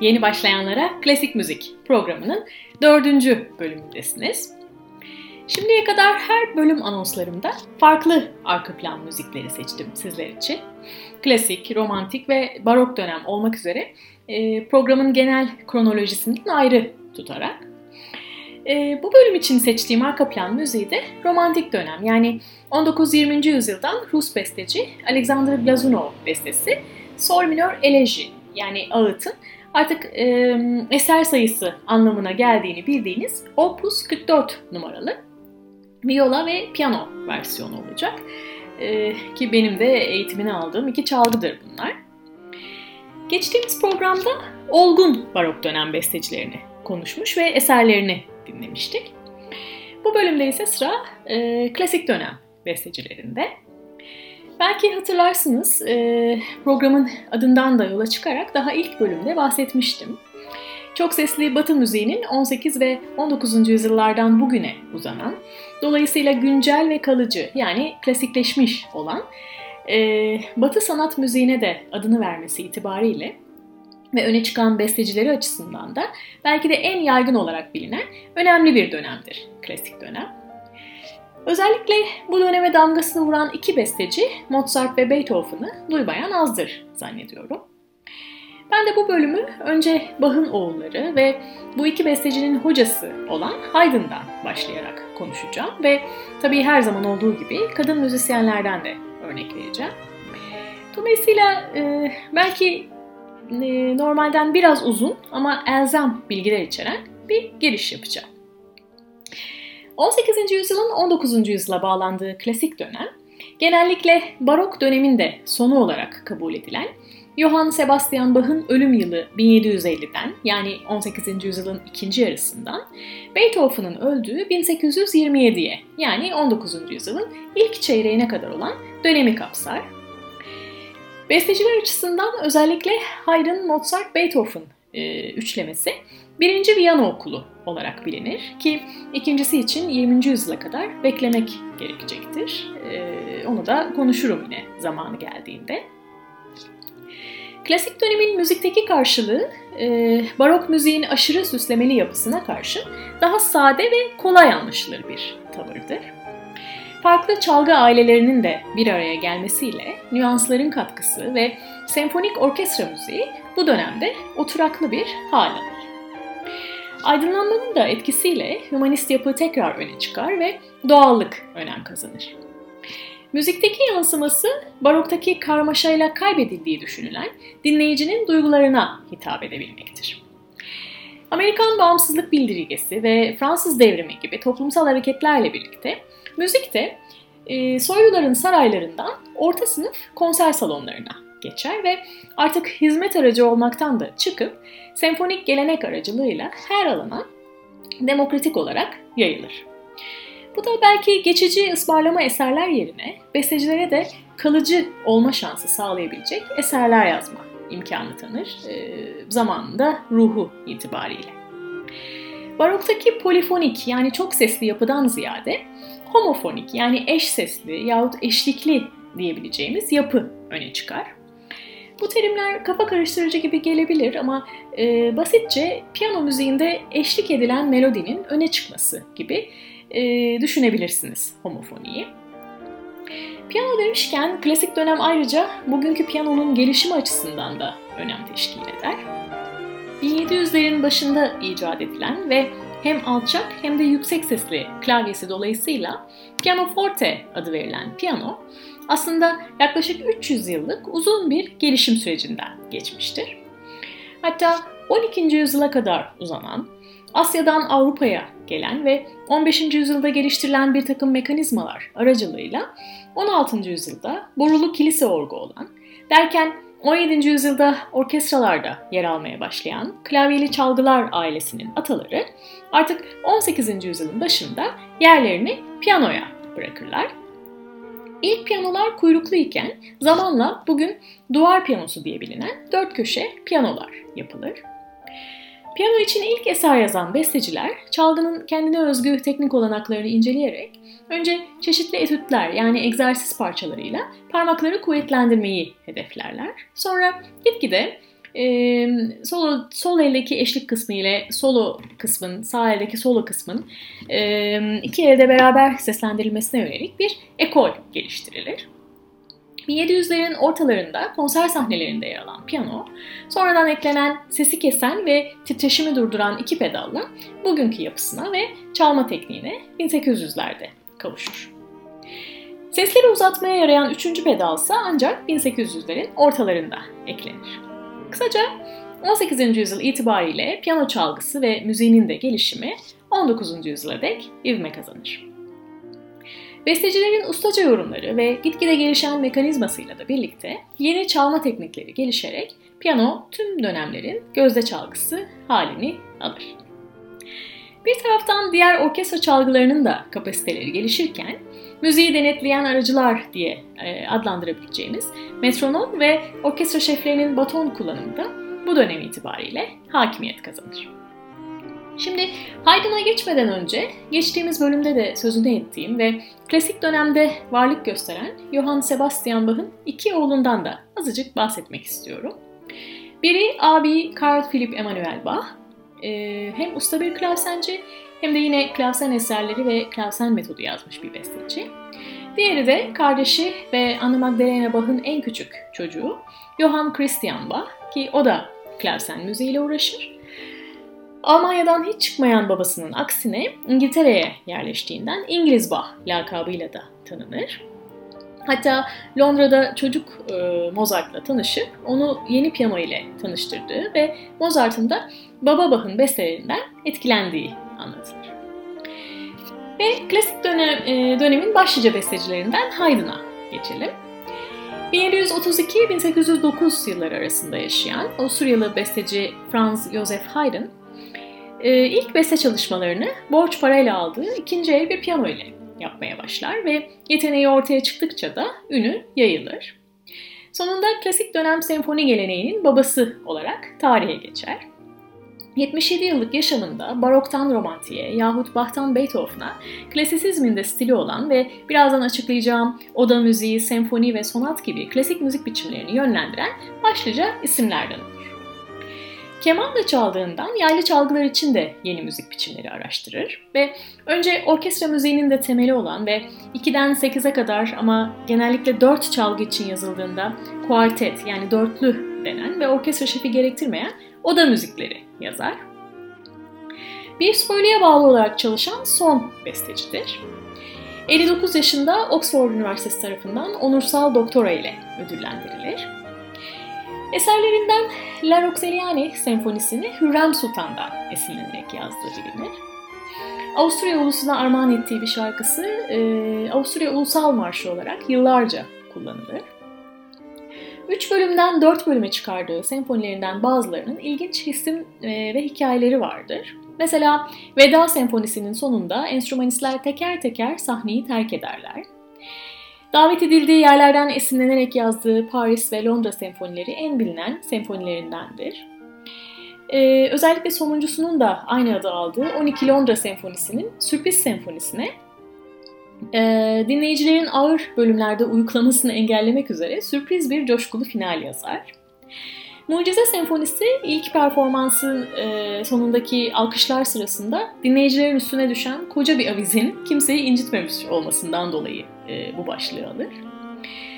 Yeni başlayanlara Klasik Müzik programının dördüncü bölümündesiniz. Şimdiye kadar her bölüm anonslarımda farklı arka plan müzikleri seçtim sizler için. Klasik, romantik ve barok dönem olmak üzere e, programın genel kronolojisinden ayrı tutarak. E, bu bölüm için seçtiğim arka plan müziği de romantik dönem yani 19-20. yüzyıldan Rus besteci Alexander Glazunov bestesi Sol minör eleji yani ağıtın artık e, eser sayısı anlamına geldiğini bildiğiniz Opus 44 numaralı viola ve piyano versiyonu olacak. E, ki benim de eğitimini aldığım iki çalgıdır bunlar. Geçtiğimiz programda olgun barok dönem bestecilerini konuşmuş ve eserlerini dinlemiştik. Bu bölümde ise sıra e, klasik dönem bestecilerinde. Belki hatırlarsınız e, programın adından da yola çıkarak daha ilk bölümde bahsetmiştim. Çok sesli Batı müziğinin 18 ve 19. yüzyıllardan bugüne uzanan, dolayısıyla güncel ve kalıcı yani klasikleşmiş olan e, Batı sanat müziğine de adını vermesi itibariyle ve öne çıkan bestecileri açısından da belki de en yaygın olarak bilinen önemli bir dönemdir klasik dönem. Özellikle bu döneme damgasını vuran iki besteci Mozart ve Beethoven'ı duymayan azdır zannediyorum. Ben de bu bölümü önce Bach'ın oğulları ve bu iki bestecinin hocası olan Haydn'dan başlayarak konuşacağım ve tabii her zaman olduğu gibi kadın müzisyenlerden de örnek vereceğim. Dolayısıyla e, belki e, normalden biraz uzun ama elzem bilgiler içeren bir giriş yapacağım. 18. yüzyılın 19. yüzyıla bağlandığı klasik dönem, genellikle barok dönemin de sonu olarak kabul edilen Johann Sebastian Bach'ın ölüm yılı 1750'den yani 18. yüzyılın ikinci yarısından Beethoven'ın öldüğü 1827'ye yani 19. yüzyılın ilk çeyreğine kadar olan dönemi kapsar. Besteciler açısından özellikle Haydn, Mozart, Beethoven e, üçlemesi birinci Viyana okulu olarak bilinir ki ikincisi için 20. yüzyıla kadar beklemek gerekecektir. E, onu da konuşurum yine zamanı geldiğinde. Klasik dönemin müzikteki karşılığı e, barok müziğin aşırı süslemeli yapısına karşı daha sade ve kolay anlaşılır bir tavırdır. Farklı çalgı ailelerinin de bir araya gelmesiyle nüansların katkısı ve senfonik orkestra müziği bu dönemde oturaklı bir hal alır. Aydınlanmanın da etkisiyle humanist yapı tekrar öne çıkar ve doğallık önem kazanır. Müzikteki yansıması baroktaki karmaşayla kaybedildiği düşünülen dinleyicinin duygularına hitap edebilmektir. Amerikan bağımsızlık bildirgesi ve Fransız devrimi gibi toplumsal hareketlerle birlikte müzik de e, soyluların saraylarından orta sınıf konser salonlarına geçer ve artık hizmet aracı olmaktan da çıkıp senfonik gelenek aracılığıyla her alana demokratik olarak yayılır. Bu da belki geçici ısmarlama eserler yerine bestecilere de kalıcı olma şansı sağlayabilecek eserler yazma imkanı tanır e, zamanında ruhu itibariyle. Baroktaki polifonik yani çok sesli yapıdan ziyade homofonik yani eş sesli yahut eşlikli diyebileceğimiz yapı öne çıkar. Bu terimler kafa karıştırıcı gibi gelebilir ama e, basitçe piyano müziğinde eşlik edilen melodinin öne çıkması gibi e, düşünebilirsiniz homofoniyi. Piyano demişken klasik dönem ayrıca bugünkü piyanonun gelişimi açısından da önem teşkil eder. 1700'lerin başında icat edilen ve hem alçak hem de yüksek sesli klavyesi dolayısıyla pianoforte adı verilen piyano aslında yaklaşık 300 yıllık uzun bir gelişim sürecinden geçmiştir. Hatta 12. yüzyıla kadar uzanan, Asya'dan Avrupa'ya gelen ve 15. yüzyılda geliştirilen bir takım mekanizmalar aracılığıyla 16. yüzyılda borulu kilise orgu olan, derken 17. yüzyılda orkestralarda yer almaya başlayan klavyeli çalgılar ailesinin ataları artık 18. yüzyılın başında yerlerini piyanoya bırakırlar İlk piyanolar kuyruklu iken zamanla bugün duvar piyanosu diye bilinen dört köşe piyanolar yapılır. Piyano için ilk eser yazan besteciler çalgının kendine özgü teknik olanaklarını inceleyerek önce çeşitli etütler yani egzersiz parçalarıyla parmakları kuvvetlendirmeyi hedeflerler. Sonra gitgide e, solo, sol eldeki eşlik kısmı ile solo kısmın, sağ eldeki solo kısmın e, iki elde beraber seslendirilmesine yönelik bir ekol geliştirilir. 1700'lerin ortalarında konser sahnelerinde yer alan piyano, sonradan eklenen sesi kesen ve titreşimi durduran iki pedalla bugünkü yapısına ve çalma tekniğine 1800'lerde kavuşur. Sesleri uzatmaya yarayan üçüncü pedalsa ancak 1800'lerin ortalarında eklenir. Kısaca 18. yüzyıl itibariyle piyano çalgısı ve müziğinin de gelişimi 19. yüzyıla dek ivme kazanır. Bestecilerin ustaca yorumları ve gitgide gelişen mekanizmasıyla da birlikte yeni çalma teknikleri gelişerek piyano tüm dönemlerin gözde çalgısı halini alır. Bir taraftan diğer orkestra çalgılarının da kapasiteleri gelişirken müziği denetleyen aracılar diye e, adlandırabileceğimiz metronom ve orkestra şeflerinin baton kullanımı da bu dönem itibariyle hakimiyet kazanır. Şimdi Haydn'a geçmeden önce geçtiğimiz bölümde de sözünü ettiğim ve klasik dönemde varlık gösteren Johann Sebastian Bach'ın iki oğlundan da azıcık bahsetmek istiyorum. Biri abi Carl Philipp Emanuel Bach. Ee, hem usta bir klavsenci hem de yine klavsen eserleri ve klavsen metodu yazmış bir besteci. Diğeri de kardeşi ve Anna Magdalena Bach'ın en küçük çocuğu Johann Christian Bach ki o da klavsen müziğiyle uğraşır. Almanya'dan hiç çıkmayan babasının aksine İngiltere'ye yerleştiğinden İngiliz Bach lakabıyla da tanınır. Hatta Londra'da çocuk e, Mozart'la tanışıp onu yeni piyano ile tanıştırdığı ve Mozart'ın da Baba Bach'ın bestelerinden etkilendiği anlatılır. Ve klasik dönem, e, dönemin başlıca bestecilerinden Haydn'a geçelim. 1732-1809 yılları arasında yaşayan Avusturyalı besteci Franz Joseph Haydn, e, ilk beste çalışmalarını borç parayla aldığı ikinci el bir piyano ile yapmaya başlar ve yeteneği ortaya çıktıkça da ünü yayılır. Sonunda klasik dönem senfoni geleneğinin babası olarak tarihe geçer. 77 yıllık yaşamında baroktan romantiğe yahut Bach'tan Beethoven'a klasisizmin de stili olan ve birazdan açıklayacağım oda müziği, senfoni ve sonat gibi klasik müzik biçimlerini yönlendiren başlıca isimlerden olur. Kemanla çaldığından yaylı çalgılar için de yeni müzik biçimleri araştırır ve önce orkestra müziğinin de temeli olan ve 2'den 8'e kadar ama genellikle 4 çalgı için yazıldığında kuartet yani dörtlü denen ve orkestra şefi gerektirmeyen oda müzikleri yazar. Bir soyluya bağlı olarak çalışan son bestecidir. 59 yaşında Oxford Üniversitesi tarafından onursal doktora ile ödüllendirilir. Eserlerinden La Roxeliane senfonisini Hürrem Sultan'dan esinlenerek yazdığı bilinir. Avusturya ulusuna armağan ettiği bir şarkısı e, Avusturya Ulusal Marşı olarak yıllarca kullanılır. Üç bölümden dört bölüme çıkardığı senfonilerinden bazılarının ilginç isim e, ve hikayeleri vardır. Mesela Veda Senfonisi'nin sonunda enstrümanistler teker teker sahneyi terk ederler. Davet edildiği yerlerden esinlenerek yazdığı Paris ve Londra senfonileri en bilinen senfonilerindendir. Ee, özellikle sonuncusunun da aynı adı aldığı 12 Londra senfonisinin sürpriz senfonisine e, dinleyicilerin ağır bölümlerde uyuklamasını engellemek üzere sürpriz bir coşkulu final yazar. Mucize Senfonisi ilk performansı e, sonundaki alkışlar sırasında dinleyicilerin üstüne düşen koca bir avizin kimseyi incitmemiş olmasından dolayı e, bu başlığı alır.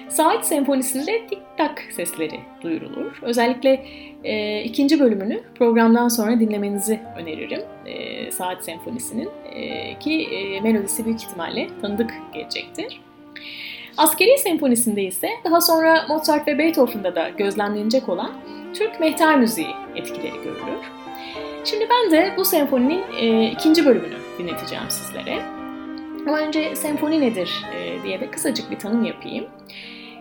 Saat Senfonisi'nde tik tak sesleri duyurulur. Özellikle e, ikinci bölümünü programdan sonra dinlemenizi öneririm. E, Saat Senfonisi'nin e, ki e, melodisi büyük ihtimalle tanıdık gelecektir. Askeri Senfonisi'nde ise daha sonra Mozart ve Beethoven'da da gözlemlenecek olan Türk mehter müziği etkileri görülür. Şimdi ben de bu senfoninin e, ikinci bölümünü dinleteceğim sizlere. Önce senfoni nedir e, diye de kısacık bir tanım yapayım.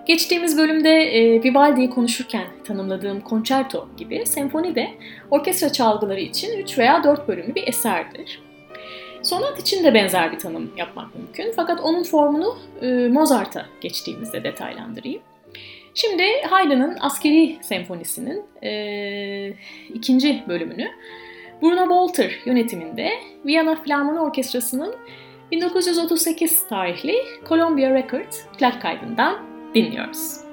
Geçtiğimiz bölümde e, Vivaldi'yi konuşurken tanımladığım konçerto gibi senfoni de orkestra çalgıları için 3 veya 4 bölümlü bir eserdir. Sonat için de benzer bir tanım yapmak mümkün fakat onun formunu e, Mozart'a geçtiğimizde detaylandırayım. Şimdi Haydn'ın Askeri Senfonisi'nin e, ikinci bölümünü Bruno Bolter yönetiminde Viyana Filarmoni Orkestrası'nın 1938 tarihli Columbia Records plak kaydından dinliyoruz.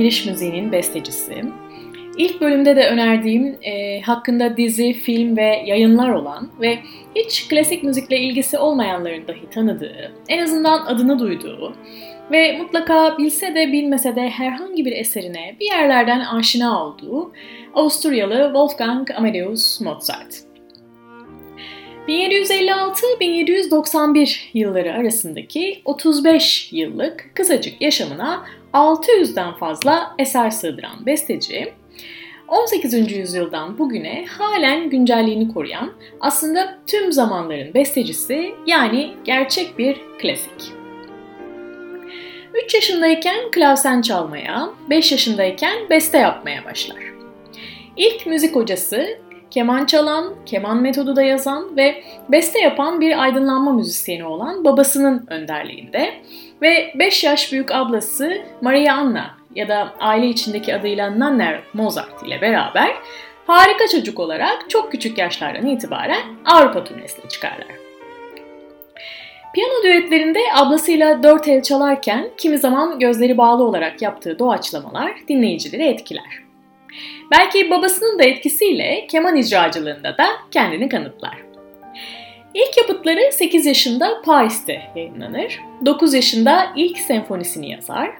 Giriş müziğinin bestecisi. İlk bölümde de önerdiğim e, hakkında dizi, film ve yayınlar olan ve hiç klasik müzikle ilgisi olmayanların dahi tanıdığı, en azından adını duyduğu ve mutlaka bilse de bilmese de herhangi bir eserine bir yerlerden aşina olduğu Avusturyalı Wolfgang Amadeus Mozart. 1756-1791 yılları arasındaki 35 yıllık kısacık yaşamına 600'den fazla eser sığdıran besteci, 18. yüzyıldan bugüne halen güncelliğini koruyan aslında tüm zamanların bestecisi yani gerçek bir klasik. 3 yaşındayken klavsen çalmaya, 5 yaşındayken beste yapmaya başlar. İlk müzik hocası keman çalan, keman metodu da yazan ve beste yapan bir aydınlanma müzisyeni olan babasının önderliğinde ve 5 yaş büyük ablası Maria Anna ya da aile içindeki adıyla Nanner Mozart ile beraber harika çocuk olarak çok küçük yaşlardan itibaren Avrupa turnesine çıkarlar. Piyano düetlerinde ablasıyla dört el çalarken kimi zaman gözleri bağlı olarak yaptığı doğaçlamalar dinleyicileri etkiler. Belki babasının da etkisiyle keman icracılığında da kendini kanıtlar. İlk yapıtları 8 yaşında Paris'te yayınlanır. 9 yaşında ilk senfonisini yazar.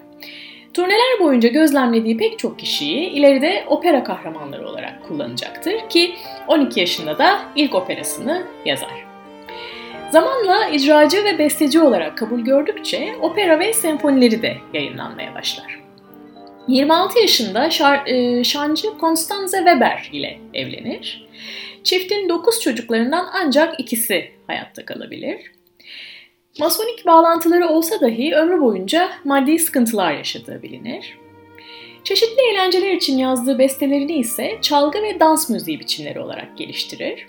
Turneler boyunca gözlemlediği pek çok kişiyi ileride opera kahramanları olarak kullanacaktır ki 12 yaşında da ilk operasını yazar. Zamanla icracı ve besteci olarak kabul gördükçe opera ve senfonileri de yayınlanmaya başlar. 26 yaşında şar, e, şancı Constanze Weber ile evlenir. Çiftin 9 çocuklarından ancak ikisi hayatta kalabilir. Masonik bağlantıları olsa dahi ömrü boyunca maddi sıkıntılar yaşadığı bilinir. Çeşitli eğlenceler için yazdığı bestelerini ise çalgı ve dans müziği biçimleri olarak geliştirir.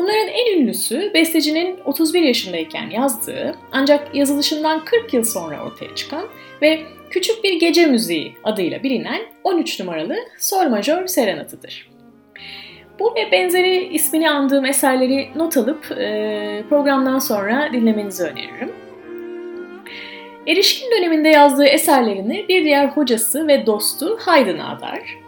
Bunların en ünlüsü bestecinin 31 yaşındayken yazdığı ancak yazılışından 40 yıl sonra ortaya çıkan ve Küçük Bir Gece Müziği adıyla bilinen 13 numaralı Sol Majör Serenatı'dır. Bu ve benzeri ismini andığım eserleri not alıp e, programdan sonra dinlemenizi öneririm. Erişkin döneminde yazdığı eserlerini bir diğer hocası ve dostu Haydn adar.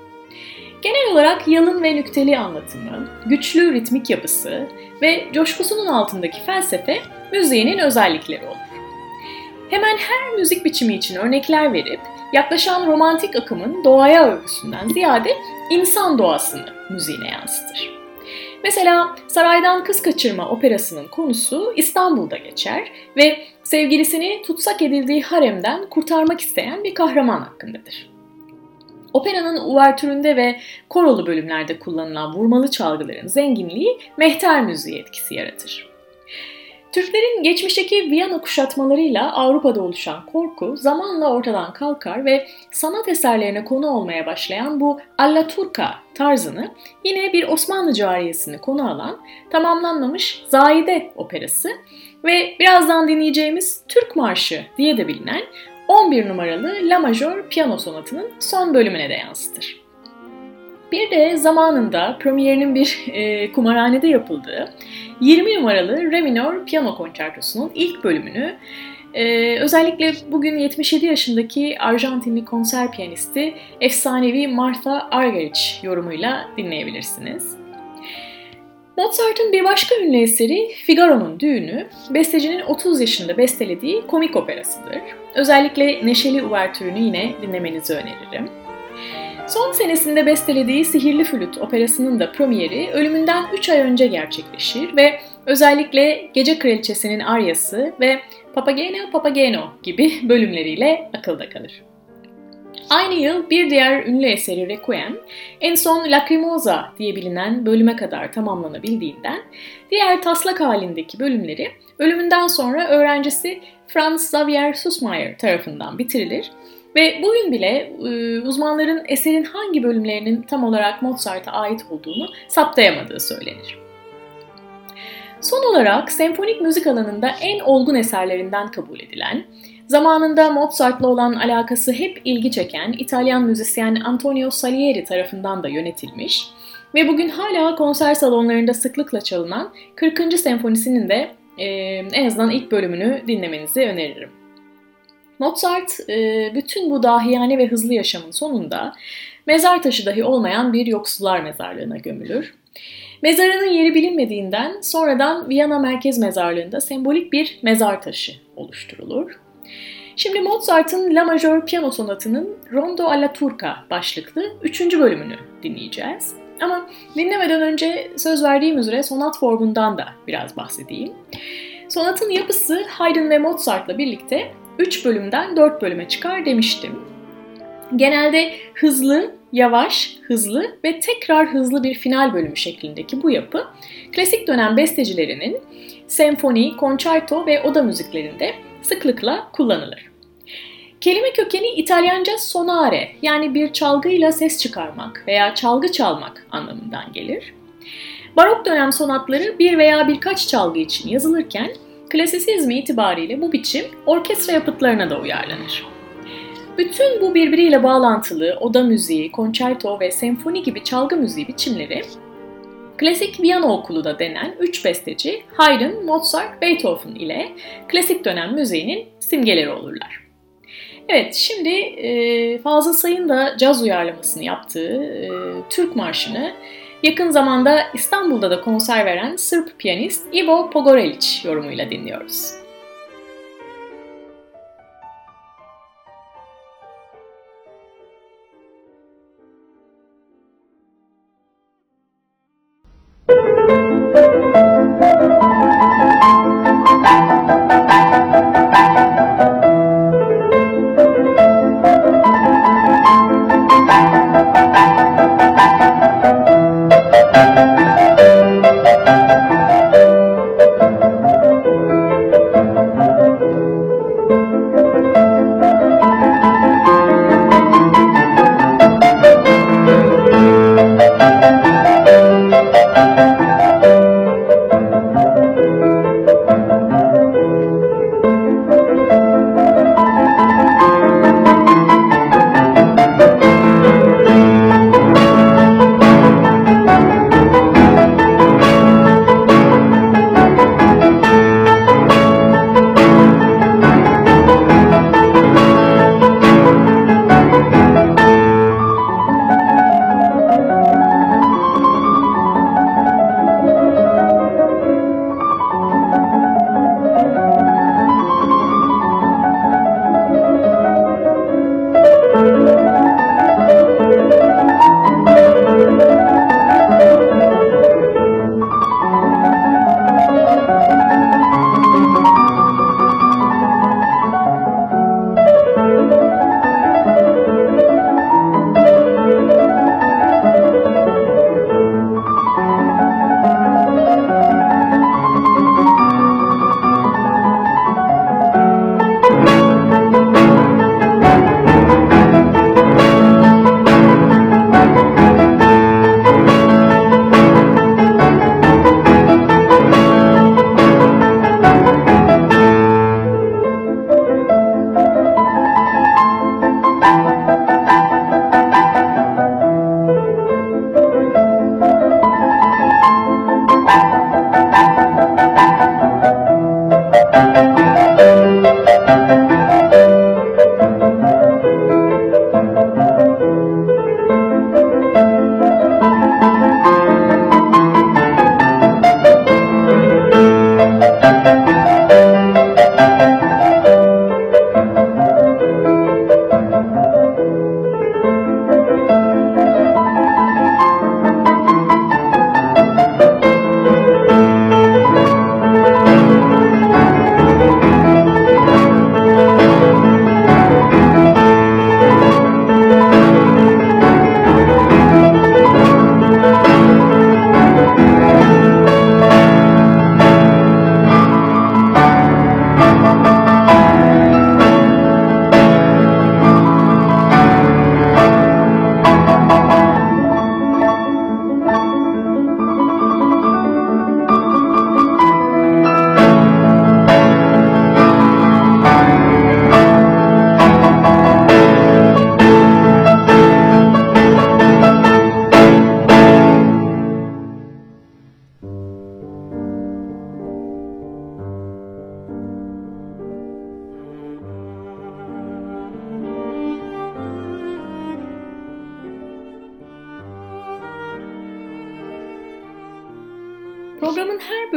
Genel olarak yalın ve nükteli anlatımı, güçlü ritmik yapısı ve coşkusunun altındaki felsefe müziğinin özellikleri olur. Hemen her müzik biçimi için örnekler verip yaklaşan romantik akımın doğaya övgüsünden ziyade insan doğasını müziğine yansıtır. Mesela Saraydan Kız Kaçırma operasının konusu İstanbul'da geçer ve sevgilisini tutsak edildiği haremden kurtarmak isteyen bir kahraman hakkındadır. Operanın uvertüründe ve korolu bölümlerde kullanılan vurmalı çalgıların zenginliği mehter müziği etkisi yaratır. Türklerin geçmişteki Viyana kuşatmalarıyla Avrupa'da oluşan korku zamanla ortadan kalkar ve sanat eserlerine konu olmaya başlayan bu Alla Turca tarzını yine bir Osmanlı cariyesini konu alan tamamlanmamış Zahide operası ve birazdan dinleyeceğimiz Türk Marşı diye de bilinen 11 numaralı La Major piyano sonatının son bölümüne de yansıtır. Bir de zamanında premierinin bir e, kumarhanede yapıldığı 20 numaralı Re minor piyano konçertosunun ilk bölümünü e, özellikle bugün 77 yaşındaki Arjantinli konser piyanisti efsanevi Martha Argerich yorumuyla dinleyebilirsiniz. Mozart'ın bir başka ünlü eseri Figaro'nun Düğünü, bestecinin 30 yaşında bestelediği komik operasıdır. Özellikle neşeli uvertürünü yine dinlemenizi öneririm. Son senesinde bestelediği Sihirli Flüt operasının da premieri ölümünden 3 ay önce gerçekleşir ve özellikle Gece Kraliçesi'nin aryası ve Papageno Papageno gibi bölümleriyle akılda kalır. Aynı yıl bir diğer ünlü eseri Requiem, en son Lacrimosa diye bilinen bölüme kadar tamamlanabildiğinden, diğer taslak halindeki bölümleri ölümünden sonra öğrencisi Franz Xavier Sussmayer tarafından bitirilir ve bugün bile e, uzmanların eserin hangi bölümlerinin tam olarak Mozart'a ait olduğunu saptayamadığı söylenir. Son olarak senfonik müzik alanında en olgun eserlerinden kabul edilen, zamanında Mozart'la olan alakası hep ilgi çeken İtalyan müzisyen Antonio Salieri tarafından da yönetilmiş ve bugün hala konser salonlarında sıklıkla çalınan 40. senfonisinin de e, en azından ilk bölümünü dinlemenizi öneririm. Mozart e, bütün bu dahiyane ve hızlı yaşamın sonunda mezar taşı dahi olmayan bir yoksullar mezarlığına gömülür. Mezarının yeri bilinmediğinden sonradan Viyana Merkez Mezarlığı'nda sembolik bir mezar taşı oluşturulur. Şimdi Mozart'ın La Major Piyano Sonatı'nın Rondo alla Turca başlıklı 3. bölümünü dinleyeceğiz. Ama dinlemeden önce söz verdiğim üzere sonat formundan da biraz bahsedeyim. Sonatın yapısı Haydn ve Mozart'la birlikte 3 bölümden 4 bölüme çıkar demiştim. Genelde hızlı, yavaş, hızlı ve tekrar hızlı bir final bölümü şeklindeki bu yapı klasik dönem bestecilerinin senfoni, konçerto ve oda müziklerinde sıklıkla kullanılır. Kelime kökeni İtalyanca sonare yani bir çalgıyla ses çıkarmak veya çalgı çalmak anlamından gelir. Barok dönem sonatları bir veya birkaç çalgı için yazılırken klasisizmi itibariyle bu biçim orkestra yapıtlarına da uyarlanır. Bütün bu birbiriyle bağlantılı oda müziği, konçerto ve senfoni gibi çalgı müziği biçimleri Klasik Viyana Okulu da denen üç besteci Haydn, Mozart, Beethoven ile klasik dönem müziğinin simgeleri olurlar. Evet şimdi e, Fazıl Say'ın da caz uyarlamasını yaptığı e, Türk Marşı'nı yakın zamanda İstanbul'da da konser veren Sırp piyanist Ivo Pogorelic yorumuyla dinliyoruz.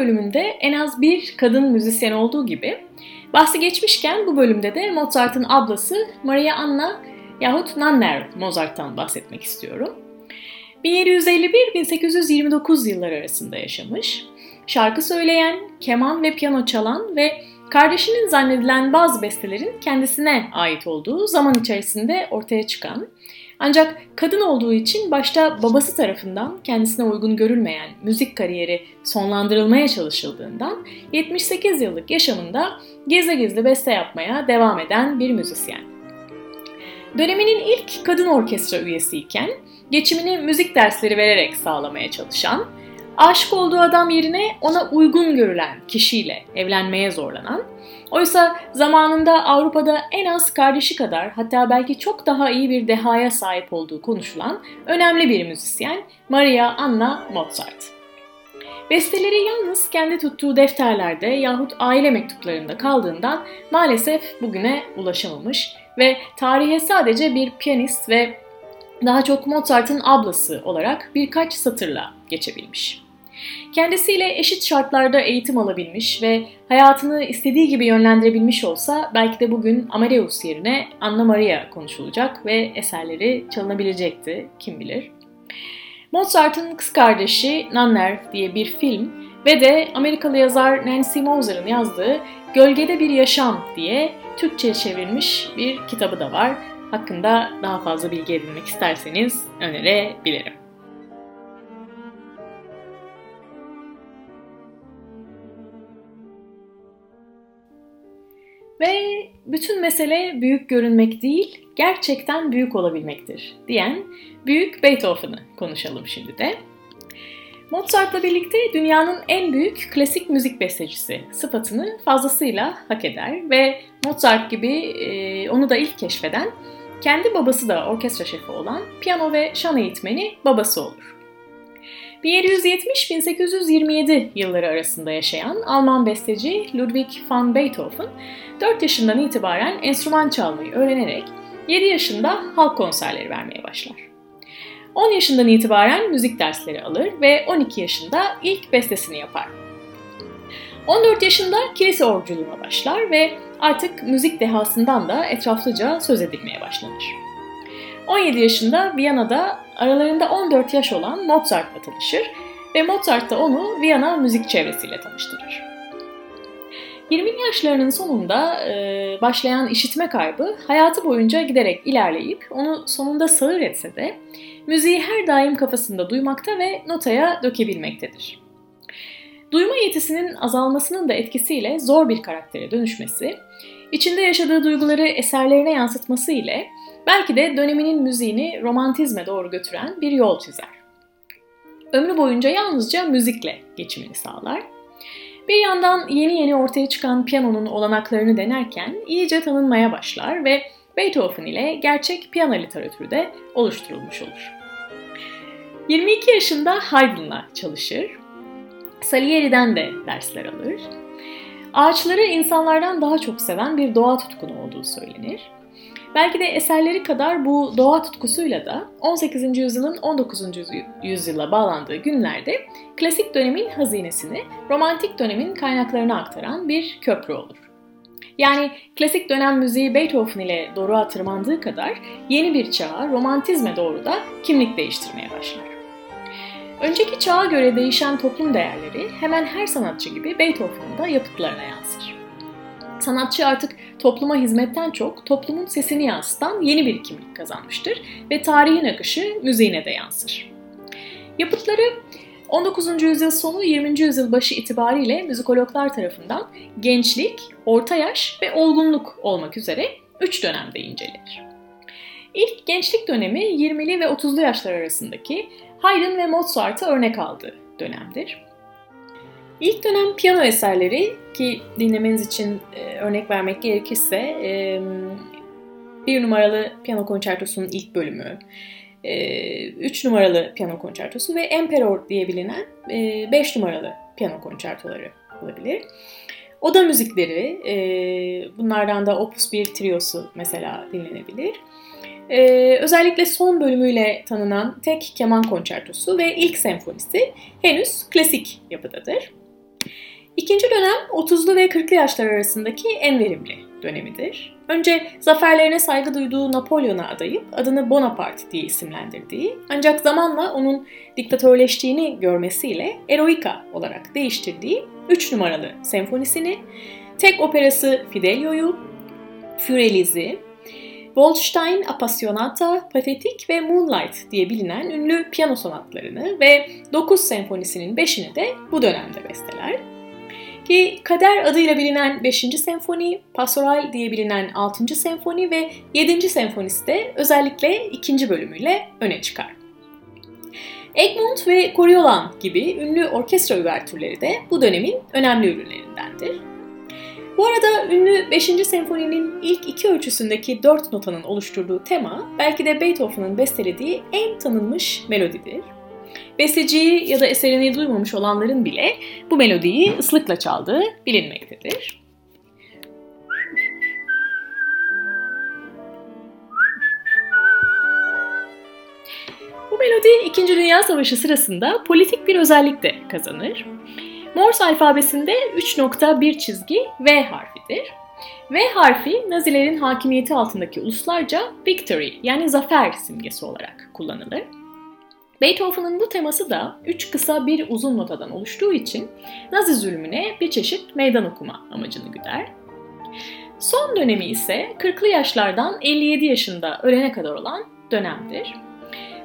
bölümünde en az bir kadın müzisyen olduğu gibi bahsi geçmişken bu bölümde de Mozart'ın ablası Maria Anna yahut Nanner Mozart'tan bahsetmek istiyorum. 1751-1829 yılları arasında yaşamış, şarkı söyleyen, keman ve piyano çalan ve kardeşinin zannedilen bazı bestelerin kendisine ait olduğu zaman içerisinde ortaya çıkan ancak kadın olduğu için başta babası tarafından kendisine uygun görülmeyen müzik kariyeri sonlandırılmaya çalışıldığından 78 yıllık yaşamında gizli gizli beste yapmaya devam eden bir müzisyen. Döneminin ilk kadın orkestra üyesiyken geçimini müzik dersleri vererek sağlamaya çalışan, aşık olduğu adam yerine ona uygun görülen kişiyle evlenmeye zorlanan, oysa zamanında Avrupa'da en az kardeşi kadar hatta belki çok daha iyi bir dehaya sahip olduğu konuşulan önemli bir müzisyen Maria Anna Mozart. Besteleri yalnız kendi tuttuğu defterlerde yahut aile mektuplarında kaldığından maalesef bugüne ulaşamamış ve tarihe sadece bir piyanist ve daha çok Mozart'ın ablası olarak birkaç satırla geçebilmiş. Kendisiyle eşit şartlarda eğitim alabilmiş ve hayatını istediği gibi yönlendirebilmiş olsa belki de bugün Amadeus yerine Anna Maria konuşulacak ve eserleri çalınabilecekti kim bilir. Mozart'ın kız kardeşi Nanner diye bir film ve de Amerikalı yazar Nancy Moser'ın yazdığı Gölgede Bir Yaşam diye Türkçe'ye çevrilmiş bir kitabı da var. Hakkında daha fazla bilgi edinmek isterseniz önerebilirim. Ve bütün mesele büyük görünmek değil, gerçekten büyük olabilmektir diyen büyük Beethoven'ı konuşalım şimdi de. Mozart'la birlikte dünyanın en büyük klasik müzik bestecisi sıfatını fazlasıyla hak eder ve Mozart gibi e, onu da ilk keşfeden kendi babası da orkestra şefi olan piyano ve şan eğitmeni babası olur. 1770-1827 yılları arasında yaşayan Alman besteci Ludwig van Beethoven 4 yaşından itibaren enstrüman çalmayı öğrenerek 7 yaşında halk konserleri vermeye başlar. 10 yaşından itibaren müzik dersleri alır ve 12 yaşında ilk bestesini yapar. 14 yaşında kilise orculuğuna başlar ve artık müzik dehasından da etraflıca söz edilmeye başlanır. 17 yaşında Viyana'da aralarında 14 yaş olan Mozart'la tanışır ve Mozart da onu Viyana müzik çevresiyle tanıştırır. 20 yaşlarının sonunda e, başlayan işitme kaybı hayatı boyunca giderek ilerleyip onu sonunda sağır etse de müziği her daim kafasında duymakta ve notaya dökebilmektedir. Duyma yetisinin azalmasının da etkisiyle zor bir karaktere dönüşmesi, içinde yaşadığı duyguları eserlerine yansıtması ile belki de döneminin müziğini romantizme doğru götüren bir yol çizer. Ömrü boyunca yalnızca müzikle geçimini sağlar. Bir yandan yeni yeni ortaya çıkan piyanonun olanaklarını denerken iyice tanınmaya başlar ve Beethoven ile gerçek piyano literatürü de oluşturulmuş olur. 22 yaşında Haydn'la çalışır. Salieri'den de dersler alır. Ağaçları insanlardan daha çok seven bir doğa tutkunu olduğu söylenir. Belki de eserleri kadar bu doğa tutkusuyla da 18. yüzyılın 19. yüzyıla bağlandığı günlerde klasik dönemin hazinesini romantik dönemin kaynaklarına aktaran bir köprü olur. Yani klasik dönem müziği Beethoven ile doğru tırmandığı kadar yeni bir çağa, romantizme doğru da kimlik değiştirmeye başlar. Önceki çağa göre değişen toplum değerleri hemen her sanatçı gibi Beethoven'ın da yapıtlarına yansır. Sanatçı artık topluma hizmetten çok toplumun sesini yansıtan yeni bir kimlik kazanmıştır ve tarihin akışı müziğine de yansır. Yapıtları 19. yüzyıl sonu 20. yüzyıl başı itibariyle müzikologlar tarafından gençlik, orta yaş ve olgunluk olmak üzere 3 dönemde incelenir. İlk gençlik dönemi 20'li ve 30'lu yaşlar arasındaki Haydn ve Mozart'a örnek aldığı dönemdir. İlk dönem piyano eserleri ki dinlemeniz için e, örnek vermek gerekirse e, bir numaralı piyano konçertosunun ilk bölümü, e, üç numaralı piyano konçertosu ve Emperor diye bilinen e, beş numaralı piyano konçertoları olabilir. Oda müzikleri, e, bunlardan da Opus 1 triosu mesela dinlenebilir. Özellikle son bölümüyle tanınan tek keman konçertosu ve ilk senfonisi henüz klasik yapıdadır. İkinci dönem 30'lu ve 40'lı yaşlar arasındaki en verimli dönemidir. Önce zaferlerine saygı duyduğu Napolyon'a adayıp adını Bonaparte diye isimlendirdiği ancak zamanla onun diktatörleştiğini görmesiyle Eroica olarak değiştirdiği 3 numaralı senfonisini, tek operası Fidelio'yu, Füreliz'i, Goldstein Appassionata, Pathetik ve Moonlight diye bilinen ünlü piyano sonatlarını ve 9 senfonisinin 5'ini de bu dönemde besteler. Ki Kader adıyla bilinen 5. senfoni, Pastoral diye bilinen 6. senfoni ve 7. senfonisi de özellikle 2. bölümüyle öne çıkar. Egmont ve Coriolan gibi ünlü orkestra üvertürleri de bu dönemin önemli ürünlerindendir. Bu arada ünlü 5. senfoninin ilk iki ölçüsündeki dört notanın oluşturduğu tema belki de Beethoven'ın bestelediği en tanınmış melodidir. Besteciyi ya da eserini duymamış olanların bile bu melodiyi ıslıkla çaldığı bilinmektedir. Bu melodi 2. Dünya Savaşı sırasında politik bir özellik de kazanır. Morse alfabesinde 3.1 çizgi V harfidir. V harfi Nazilerin hakimiyeti altındaki uluslarca victory yani zafer simgesi olarak kullanılır. Beethoven'ın bu teması da üç kısa bir uzun notadan oluştuğu için Nazi zulmüne bir çeşit meydan okuma amacını güder. Son dönemi ise 40'lı yaşlardan 57 yaşında ölene kadar olan dönemdir.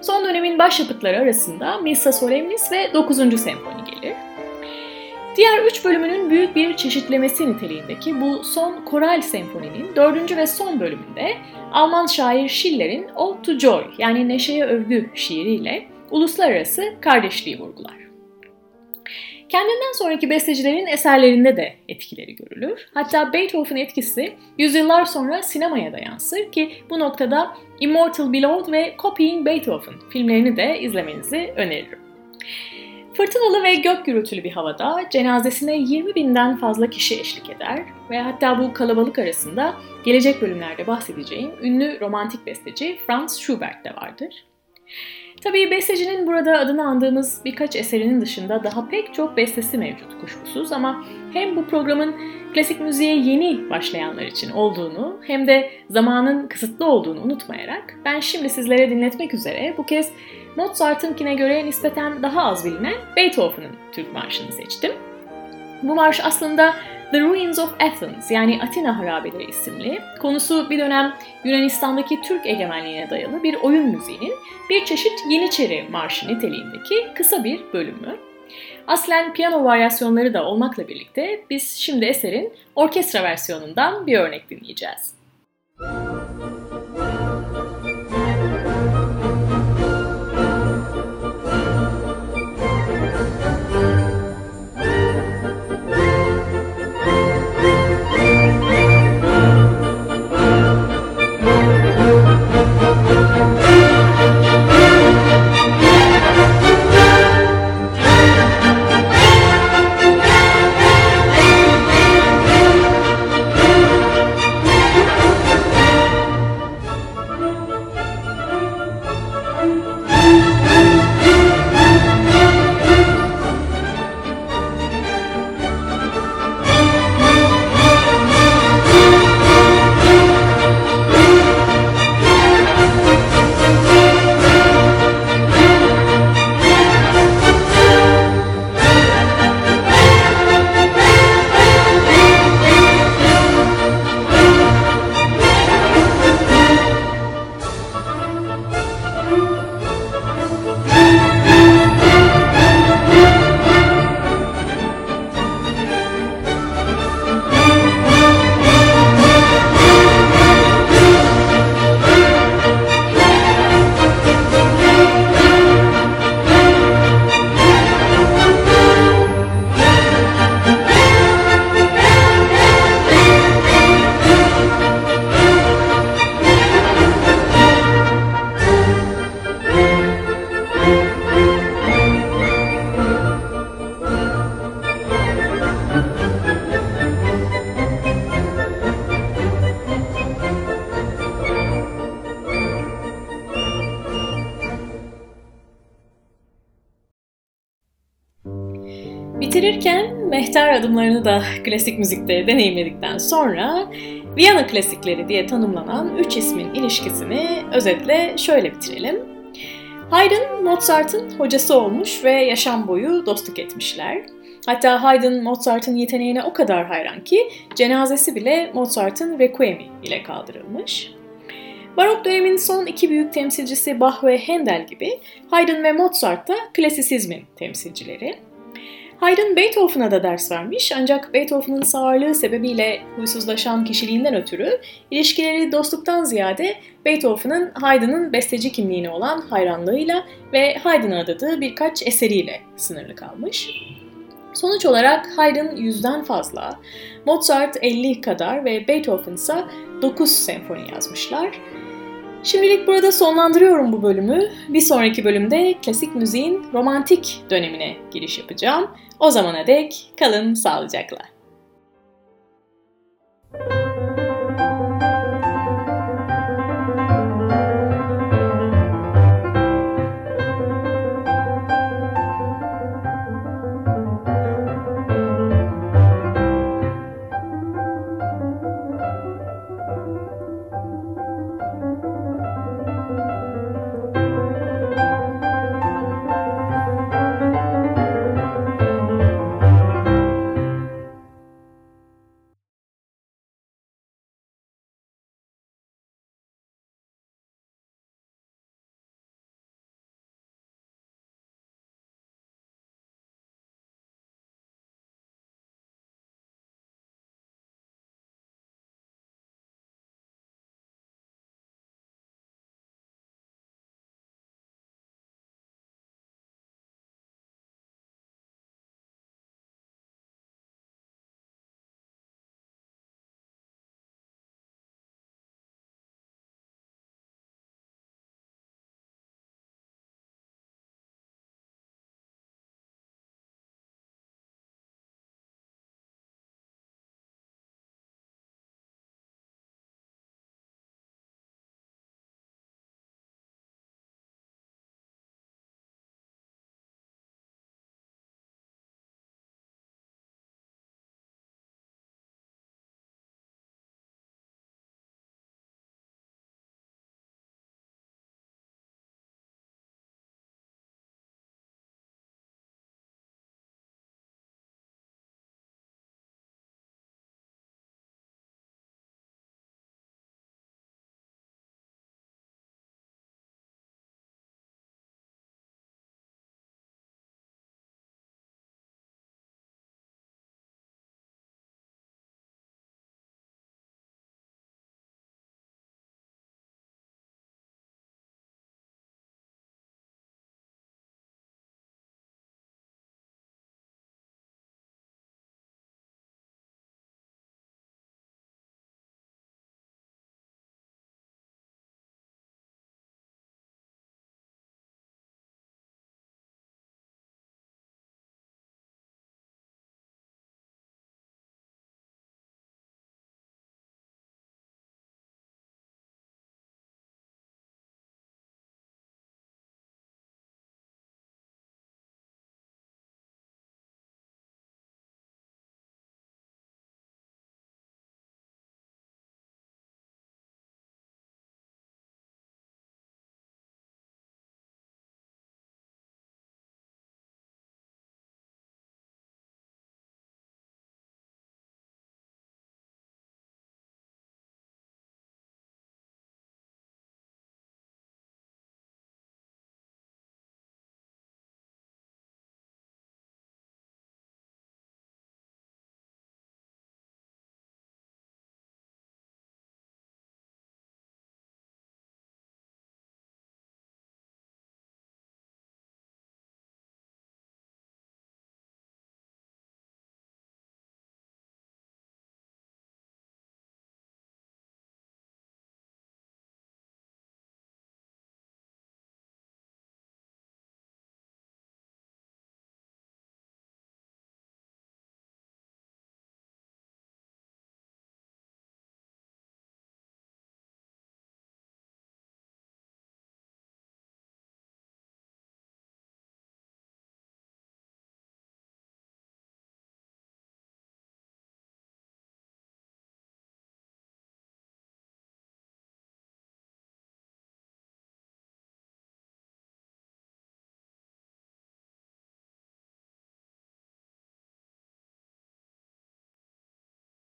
Son dönemin başyapıtları arasında Missa Solemnis ve 9. senfoni gelir. Diğer üç bölümünün büyük bir çeşitlemesi niteliğindeki bu son koral senfoninin dördüncü ve son bölümünde Alman şair Schiller'in Ode to Joy yani Neşeye Övgü şiiriyle uluslararası kardeşliği vurgular. Kendinden sonraki bestecilerin eserlerinde de etkileri görülür. Hatta Beethoven etkisi yüzyıllar sonra sinemaya da yansır ki bu noktada Immortal Beloved ve Copying Beethoven filmlerini de izlemenizi öneririm. Fırtınalı ve gök gürültülü bir havada cenazesine 20 binden fazla kişi eşlik eder ve hatta bu kalabalık arasında gelecek bölümlerde bahsedeceğim ünlü romantik besteci Franz Schubert de vardır. Tabii bestecinin burada adını andığımız birkaç eserinin dışında daha pek çok bestesi mevcut kuşkusuz ama hem bu programın klasik müziğe yeni başlayanlar için olduğunu hem de zamanın kısıtlı olduğunu unutmayarak ben şimdi sizlere dinletmek üzere bu kez Mozart'ınkine göre nispeten daha az bilinen Beethoven'ın Türk Marşı'nı seçtim. Bu marş aslında The Ruins of Athens yani Atina Harabeleri isimli, konusu bir dönem Yunanistan'daki Türk egemenliğine dayalı bir oyun müziğinin bir çeşit Yeniçeri Marşı niteliğindeki kısa bir bölümü. Aslen piyano varyasyonları da olmakla birlikte biz şimdi eserin orkestra versiyonundan bir örnek dinleyeceğiz. Mehter adımlarını da klasik müzikte deneyimledikten sonra Viyana klasikleri diye tanımlanan üç ismin ilişkisini özetle şöyle bitirelim. Haydn, Mozart'ın hocası olmuş ve yaşam boyu dostluk etmişler. Hatta Haydn Mozart'ın yeteneğine o kadar hayran ki cenazesi bile Mozart'ın Requiem'i ile kaldırılmış. Barok dönemin son iki büyük temsilcisi Bach ve Handel gibi Haydn ve Mozart da klasisizmin temsilcileri. Haydn Beethoven'a da ders vermiş ancak Beethoven'ın sağırlığı sebebiyle huysuzlaşan kişiliğinden ötürü ilişkileri dostluktan ziyade Beethoven'ın Haydn'ın besteci kimliğine olan hayranlığıyla ve Haydn'a adadığı birkaç eseriyle sınırlı kalmış. Sonuç olarak Haydn yüzden fazla, Mozart 50 kadar ve Beethoven ise 9 senfoni yazmışlar. Şimdilik burada sonlandırıyorum bu bölümü. Bir sonraki bölümde klasik müziğin romantik dönemine giriş yapacağım. O zamana dek kalın sağlıcakla.